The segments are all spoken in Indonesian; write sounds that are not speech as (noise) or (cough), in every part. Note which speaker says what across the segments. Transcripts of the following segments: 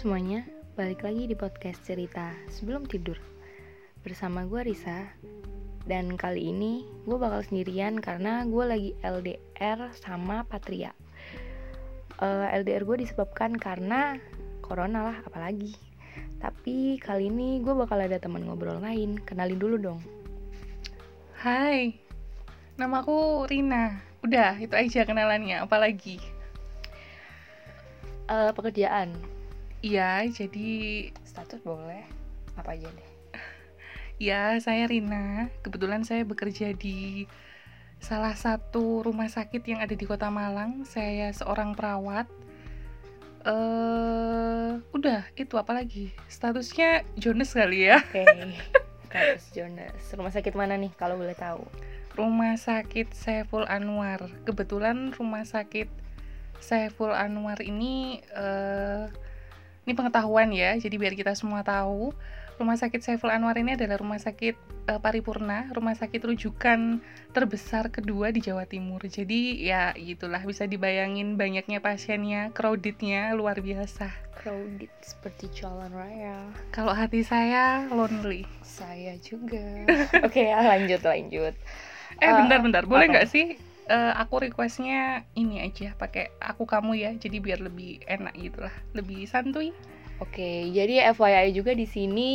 Speaker 1: semuanya, balik lagi di podcast cerita sebelum tidur. Bersama gue Risa. Dan kali ini gue bakal sendirian karena gue lagi LDR sama Patria. Uh, LDR gue disebabkan karena corona lah apalagi. Tapi kali ini gue bakal ada teman ngobrol lain. Kenalin dulu dong.
Speaker 2: Hai, namaku Rina. Udah, itu aja kenalannya, apalagi?
Speaker 1: uh, Pekerjaan
Speaker 2: Iya, jadi
Speaker 1: Status boleh Apa aja deh
Speaker 2: ya saya Rina. Kebetulan saya bekerja di salah satu rumah sakit yang ada di Kota Malang. Saya seorang perawat. Eh, uh, udah, itu apalagi? Statusnya Jonas kali ya.
Speaker 1: Oke Status Jonas Rumah sakit mana nih kalau boleh tahu
Speaker 2: Rumah sakit Saiful Anwar. Kebetulan rumah sakit Saiful Anwar ini uh, ini pengetahuan ya, jadi biar kita semua tahu. Rumah sakit Saiful Anwar ini adalah rumah sakit uh, paripurna, rumah sakit rujukan terbesar kedua di Jawa Timur. Jadi ya itulah bisa dibayangin banyaknya pasiennya, crowdednya luar biasa.
Speaker 1: Crowded seperti jalan raya
Speaker 2: Kalau hati saya lonely.
Speaker 1: Saya juga (laughs) Oke ya lanjut lanjut
Speaker 2: Eh
Speaker 1: Uh,
Speaker 2: bentar-bentar, boleh
Speaker 1: apa?
Speaker 2: nggak sih eh, aku requestnya ini aja pakai aku kamu ya, jadi biar lebih enak gitu lah, lebih santuy.
Speaker 1: Oke, jadi FYI juga di sini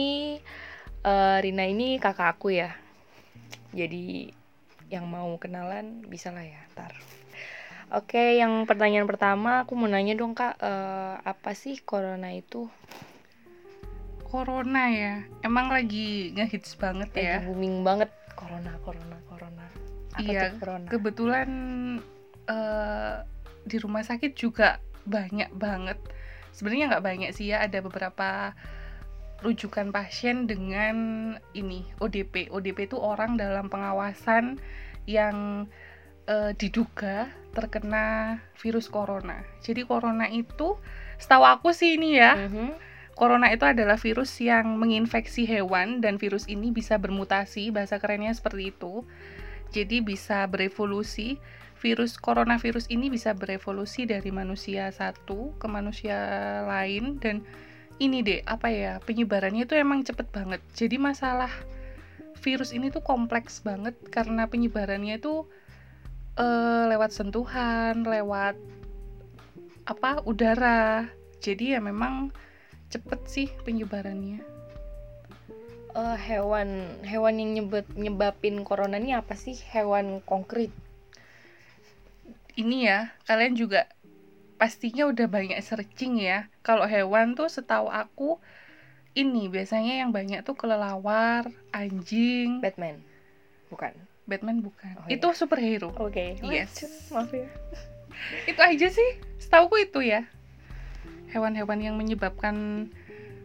Speaker 1: eh, Rina ini kakak aku ya. Jadi yang mau kenalan bisa lah ya, ntar. Oke, yang pertanyaan pertama aku mau nanya dong kak, eh, apa sih corona itu?
Speaker 2: Corona ya, emang lagi ngehits banget
Speaker 1: Lagi
Speaker 2: ya.
Speaker 1: booming banget corona, corona, corona. Apa
Speaker 2: Iya,
Speaker 1: tuh corona?
Speaker 2: Kebetulan eh, di rumah sakit juga banyak banget. Sebenarnya nggak banyak sih ya, ada beberapa rujukan pasien dengan ini ODP. ODP itu orang dalam pengawasan yang eh, diduga terkena virus corona. Jadi corona itu, setahu aku sih ini ya,
Speaker 1: Mhm.
Speaker 2: Corona itu adalah virus yang menginfeksi hewan dan virus ini bisa bermutasi, bahasa kerennya seperti itu. Jadi bisa berevolusi. Virus coronavirus ini bisa berevolusi dari manusia satu ke manusia lain dan ini deh apa ya penyebarannya itu emang cepet banget. Jadi masalah virus ini tuh kompleks banget karena penyebarannya itu eh, lewat sentuhan, lewat apa udara. Jadi ya memang cepet sih penyebarannya.
Speaker 1: Eh, hewan hewan yang nyebut nyebabin corona ini apa sih? Hewan konkret.
Speaker 2: Ini ya, kalian juga pastinya udah banyak searching ya. Kalau hewan tuh setahu aku ini biasanya yang banyak tuh kelelawar, anjing,
Speaker 1: Batman. Bukan.
Speaker 2: Batman bukan.
Speaker 1: Oh, iya.
Speaker 2: Itu superhero.
Speaker 1: Oke.
Speaker 2: Yes.
Speaker 1: Maaf ya. (laughs)
Speaker 2: Itu aja sih. Setahuku itu ya. Hewan-hewan yang menyebabkan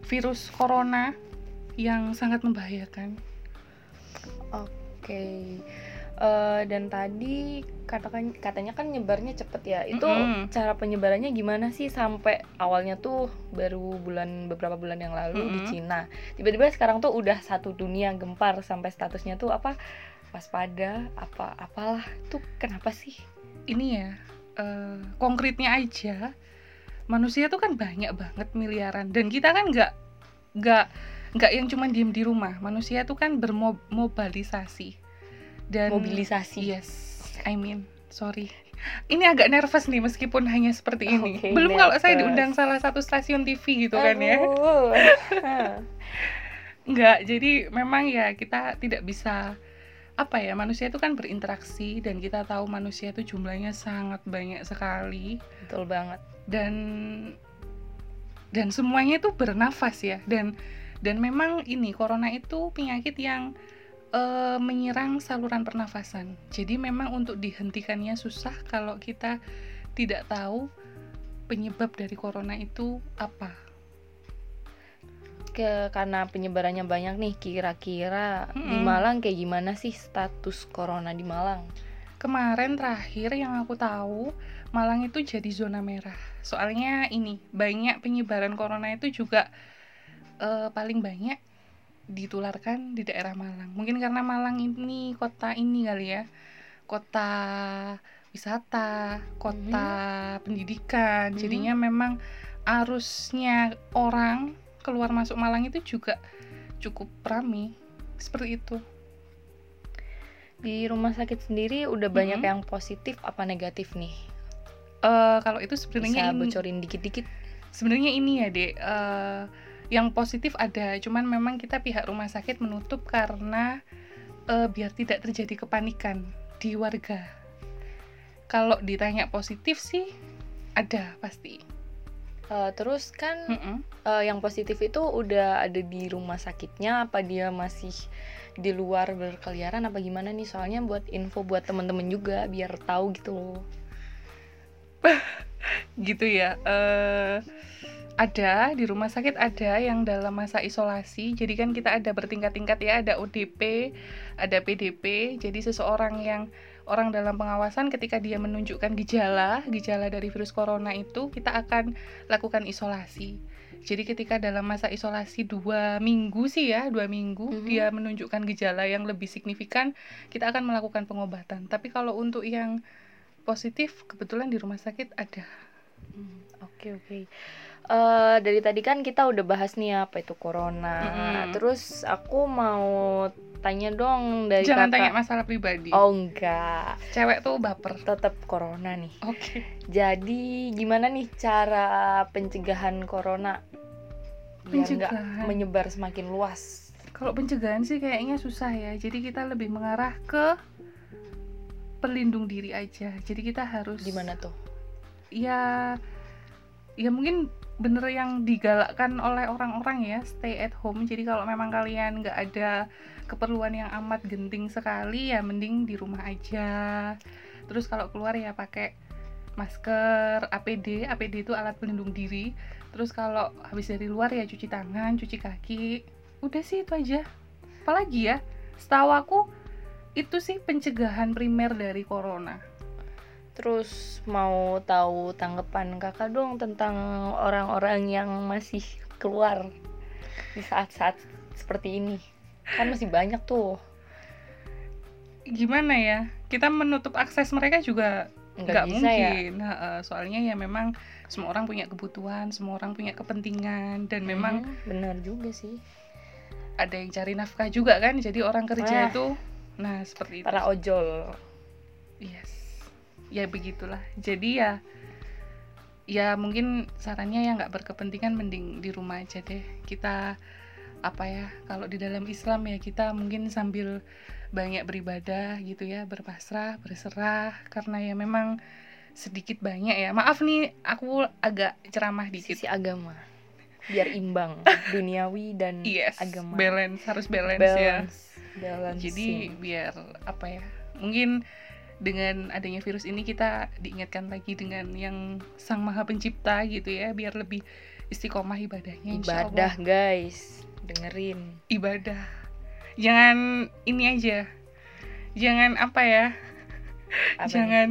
Speaker 2: virus corona yang sangat membahayakan.
Speaker 1: Oke. Eh, dan tadi katakan katanya kan nyebarnya cepet ya. Itu
Speaker 2: Mm-mm.
Speaker 1: cara penyebarannya gimana sih sampai awalnya tuh baru bulan beberapa bulan yang lalu di
Speaker 2: Mm-mm.
Speaker 1: Cina. Tiba-tiba sekarang tuh udah satu dunia gempar sampai statusnya tuh apa? waspada apa apalah tuh kenapa sih?
Speaker 2: ini ya eh, konkretnya aja manusia tuh kan banyak banget miliaran dan kita kan nggak nggak nggak yang cuma diem di rumah manusia tuh kan bermobilisasi dan
Speaker 1: Mobilisasi.
Speaker 2: yes I mean sorry ini agak nervous nih meskipun hanya seperti ini
Speaker 1: Oke,
Speaker 2: belum kalau saya
Speaker 1: nervous.
Speaker 2: diundang salah satu stasiun TV gitu kan ya
Speaker 1: Aduh. (laughs)
Speaker 2: Nggak jadi memang ya kita tidak bisa apa ya manusia itu kan berinteraksi dan kita tahu manusia itu jumlahnya sangat banyak sekali
Speaker 1: Betul banget.
Speaker 2: dan dan semuanya itu bernafas ya dan dan memang ini corona itu penyakit yang eh, menyerang saluran pernafasan jadi memang untuk dihentikannya susah kalau kita tidak tahu penyebab dari corona itu apa
Speaker 1: ke karena penyebarannya banyak nih kira-kira di
Speaker 2: Mm-mm.
Speaker 1: Malang kayak gimana sih status corona di Malang?
Speaker 2: kemarin terakhir yang aku tahu Malang itu jadi zona merah soalnya ini banyak penyebaran corona itu juga eh, paling banyak ditularkan di daerah Malang mungkin karena Malang ini kota ini kali ya kota wisata, kota pendidikan. Jadinya memang arusnya orang keluar masuk Malang itu juga cukup ramai seperti itu
Speaker 1: Di rumah sakit sendiri udah banyak
Speaker 2: Mhm.
Speaker 1: yang positif apa negatif nih?
Speaker 2: Eh, kalau itu sebenarnya
Speaker 1: Bisa bocorin dikit-dikit.
Speaker 2: sebenarnya ini ya dek eh, yang positif ada cuman memang kita pihak rumah sakit menutup karena eh, biar tidak terjadi kepanikan di warga kalau ditanya positif sih ada pasti
Speaker 1: Eh, terus kan
Speaker 2: Mm-mm.
Speaker 1: eh, yang positif itu udah ada di rumah sakitnya apa dia masih di luar berkeliaran apa gimana nih? Soalnya buat info buat temen-temen juga biar tahu gitu loh. (laughs)
Speaker 2: gitu ya eh ada di rumah sakit ada yang dalam masa isolasi. Jadi kan kita ada bertingkat-tingkat ya ada ODP ada PDP jadi seseorang yang orang dalam pengawasan ketika dia menunjukkan gejala gejala dari virus corona itu kita akan lakukan isolasi. Jadi ketika dalam masa isolasi dua minggu sih ya dua minggu
Speaker 1: Mhm.
Speaker 2: dia menunjukkan gejala yang lebih signifikan kita akan melakukan pengobatan. Tapi kalau untuk yang positif kebetulan di rumah sakit ada.
Speaker 1: Hmm, Oke oke. Eh, dari tadi kan kita udah bahas nih apa itu corona.
Speaker 2: Mm-mm.
Speaker 1: Terus aku mau tanya dong dari
Speaker 2: Jangan
Speaker 1: kakak.
Speaker 2: tanya masalah pribadi.
Speaker 1: Oh enggak,
Speaker 2: Cewek tuh baper.
Speaker 1: tetap corona nih.
Speaker 2: Oke.
Speaker 1: Jadi gimana nih cara pencegahan corona biar
Speaker 2: Pencegahan.
Speaker 1: menyebar semakin luas?
Speaker 2: Kalau pencegahan sih kayaknya susah ya. Jadi kita lebih mengarah ke pelindung diri aja. Jadi kita harus
Speaker 1: Gimana tuh?
Speaker 2: ya ya mungkin bener yang digalakkan oleh orang-orang ya stay at home. Jadi kalau memang kalian nggak ada keperluan yang amat genting sekali ya mending di rumah aja. Terus kalau keluar ya pakai masker APD APD itu alat pelindung diri. Terus kalau habis dari luar ya cuci tangan cuci kaki. Udah sih itu aja. Apalagi ya setahu aku itu sih pencegahan primer dari corona
Speaker 1: Terus mau tahu tanggapan kakak dong tentang orang-orang yang masih keluar di saat-saat seperti ini. Kan masih banyak tuh.
Speaker 2: gimana ya kita menutup akses mereka juga
Speaker 1: Nggak ya.
Speaker 2: mungkin Nah, eh, soalnya ya memang semua orang punya kebutuhan semua orang punya kepentingan dan memang
Speaker 1: Mhm, benar juga sih.
Speaker 2: ada yang cari nafkah juga kan jadi orang kerja itu nah seperti itu
Speaker 1: Para ojol.
Speaker 2: yes ya begitulah jadi ya ya mungkin sarannya yang nggak berkepentingan mending di rumah aja deh kita apa ya kalau di dalam Islam ya kita mungkin sambil banyak beribadah gitu ya berpasrah berserah karena ya memang sedikit banyak ya maaf nih aku agak ceramah dikit
Speaker 1: Sisi agama. Biar imbang (laughs) duniawi dan
Speaker 2: yes
Speaker 1: agama.
Speaker 2: balance harus balance, ya
Speaker 1: Balance.
Speaker 2: Jadi biar apa ya mungkin dengan adanya virus ini kita diingatkan lagi dengan yang sang maha pencipta gitu ya biar lebih istiqomah ibadahnya
Speaker 1: ibadah guys. Dengerin.
Speaker 2: ibadah jangan ini aja jangan apa ya
Speaker 1: Apa
Speaker 2: jangan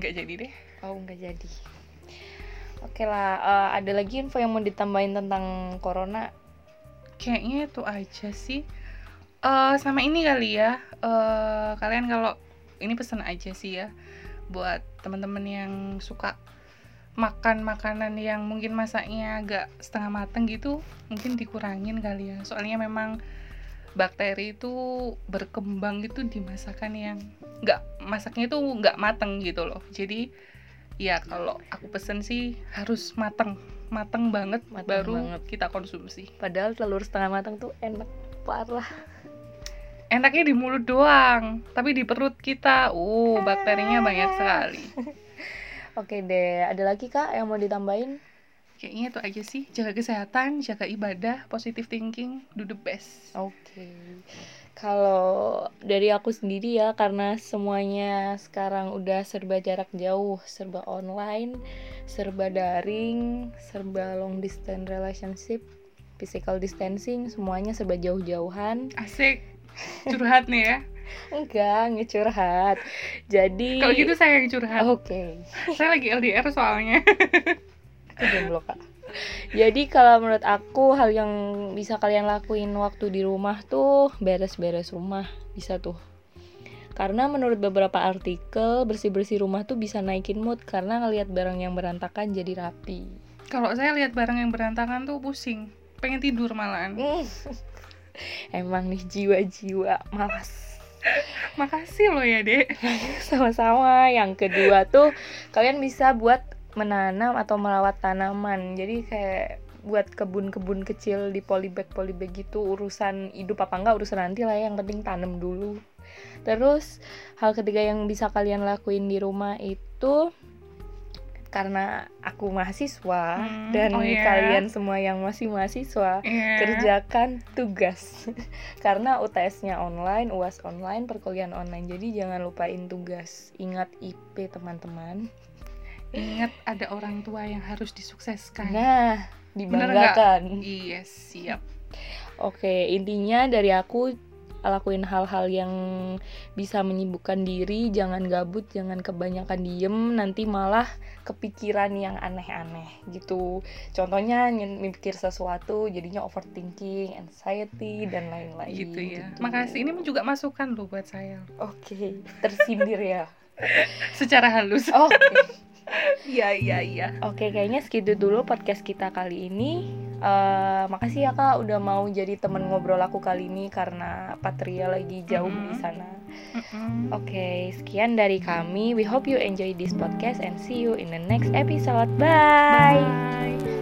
Speaker 2: nggak jadi deh
Speaker 1: Oh nggak jadi. Oke lah, eh, ada lagi info yang mau ditambahin tentang corona?
Speaker 2: kayaknya itu aja sih Eh sama ini kali ya eh kalian kalau ini pesan aja sih ya buat teman-teman yang suka makan makanan yang mungkin masaknya agak setengah mateng gitu mungkin dikurangin kali ya soalnya memang bakteri itu berkembang itu di masakan yang nggak masaknya itu nggak mateng gitu loh jadi ya kalau aku pesen sih harus mateng mateng banget
Speaker 1: Mateng
Speaker 2: baru
Speaker 1: banget.
Speaker 2: kita konsumsi
Speaker 1: Padahal telur setengah matang tuh enak parah.
Speaker 2: Enaknya di mulut doang tapi di perut kita uh bakterinya banyak sekali (laughs)
Speaker 1: Oke deh, ada lagi kak yang mau ditambahin?
Speaker 2: kayaknya itu aja sih jaga kesehatan jaga ibadah positive thinking do the best
Speaker 1: Oke. Kalau dari aku sendiri ya, karena semuanya sekarang udah serba jarak jauh, serba online, serba daring, serba long distance relationship, physical distancing, semuanya serba jauh-jauhan.
Speaker 2: asik curhat nih ya
Speaker 1: Enggak, ngecurhat. Jadi
Speaker 2: kalau gitu saya yang curhat
Speaker 1: Oke.
Speaker 2: saya lagi LDR soalnya
Speaker 1: jomblo kak. Jadi kalau menurut aku hal yang bisa kalian lakuin waktu di rumah tuh beres-beres rumah bisa tuh. Karena menurut beberapa artikel bersih-bersih rumah tuh bisa naikin mood karena ngelihat barang yang berantakan jadi rapi.
Speaker 2: Kalau saya lihat barang yang berantakan tuh pusing, pengen tidur malahan.
Speaker 1: Emang nih jiwa-jiwa malas.
Speaker 2: Makasih loh ya, Dek. (laughs)
Speaker 1: Sama-sama. Yang kedua tuh kalian bisa buat menanam atau merawat tanaman. Jadi kayak buat kebun-kebun kecil di polybag polybag gitu urusan hidup apa enggak urusan nanti lah ya. yang penting tanam dulu terus hal ketiga yang bisa kalian lakuin di rumah itu karena aku mahasiswa
Speaker 2: Hmm,
Speaker 1: dan
Speaker 2: oh iya.
Speaker 1: kalian semua yang masih mahasiswa
Speaker 2: Iya.
Speaker 1: kerjakan tugas (laughs) karena UTS-nya online, UAS online, perkuliahan online. Jadi jangan lupain tugas. Ingat IP teman-teman.
Speaker 2: Ingat ada orang tua yang harus disukseskan.
Speaker 1: Nah, dibanggakan.
Speaker 2: Iya, siap.
Speaker 1: Oke, intinya dari aku lakuin hal-hal yang bisa menyibukkan diri, jangan gabut, jangan kebanyakan diem, nanti malah kepikiran yang aneh-aneh gitu. Contohnya ny- mikir sesuatu jadinya overthinking, anxiety dan lain-lain.
Speaker 2: Gitu ya. Makasih. Ini juga masukan loh buat saya.
Speaker 1: Oke, tersindir ya.
Speaker 2: Secara halus.
Speaker 1: Oke.
Speaker 2: Iya, iya, iya.
Speaker 1: Oke, kayaknya segitu dulu podcast kita kali ini. Eh, makasih ya kak udah mau jadi temen ngobrol aku kali ini karena Patria lagi jauh
Speaker 2: Mhm.
Speaker 1: di sana.
Speaker 2: Mm-mm.
Speaker 1: Oke, sekian dari kami. We hope you enjoy this podcast and see you in the next episode. Bye.
Speaker 2: Bye.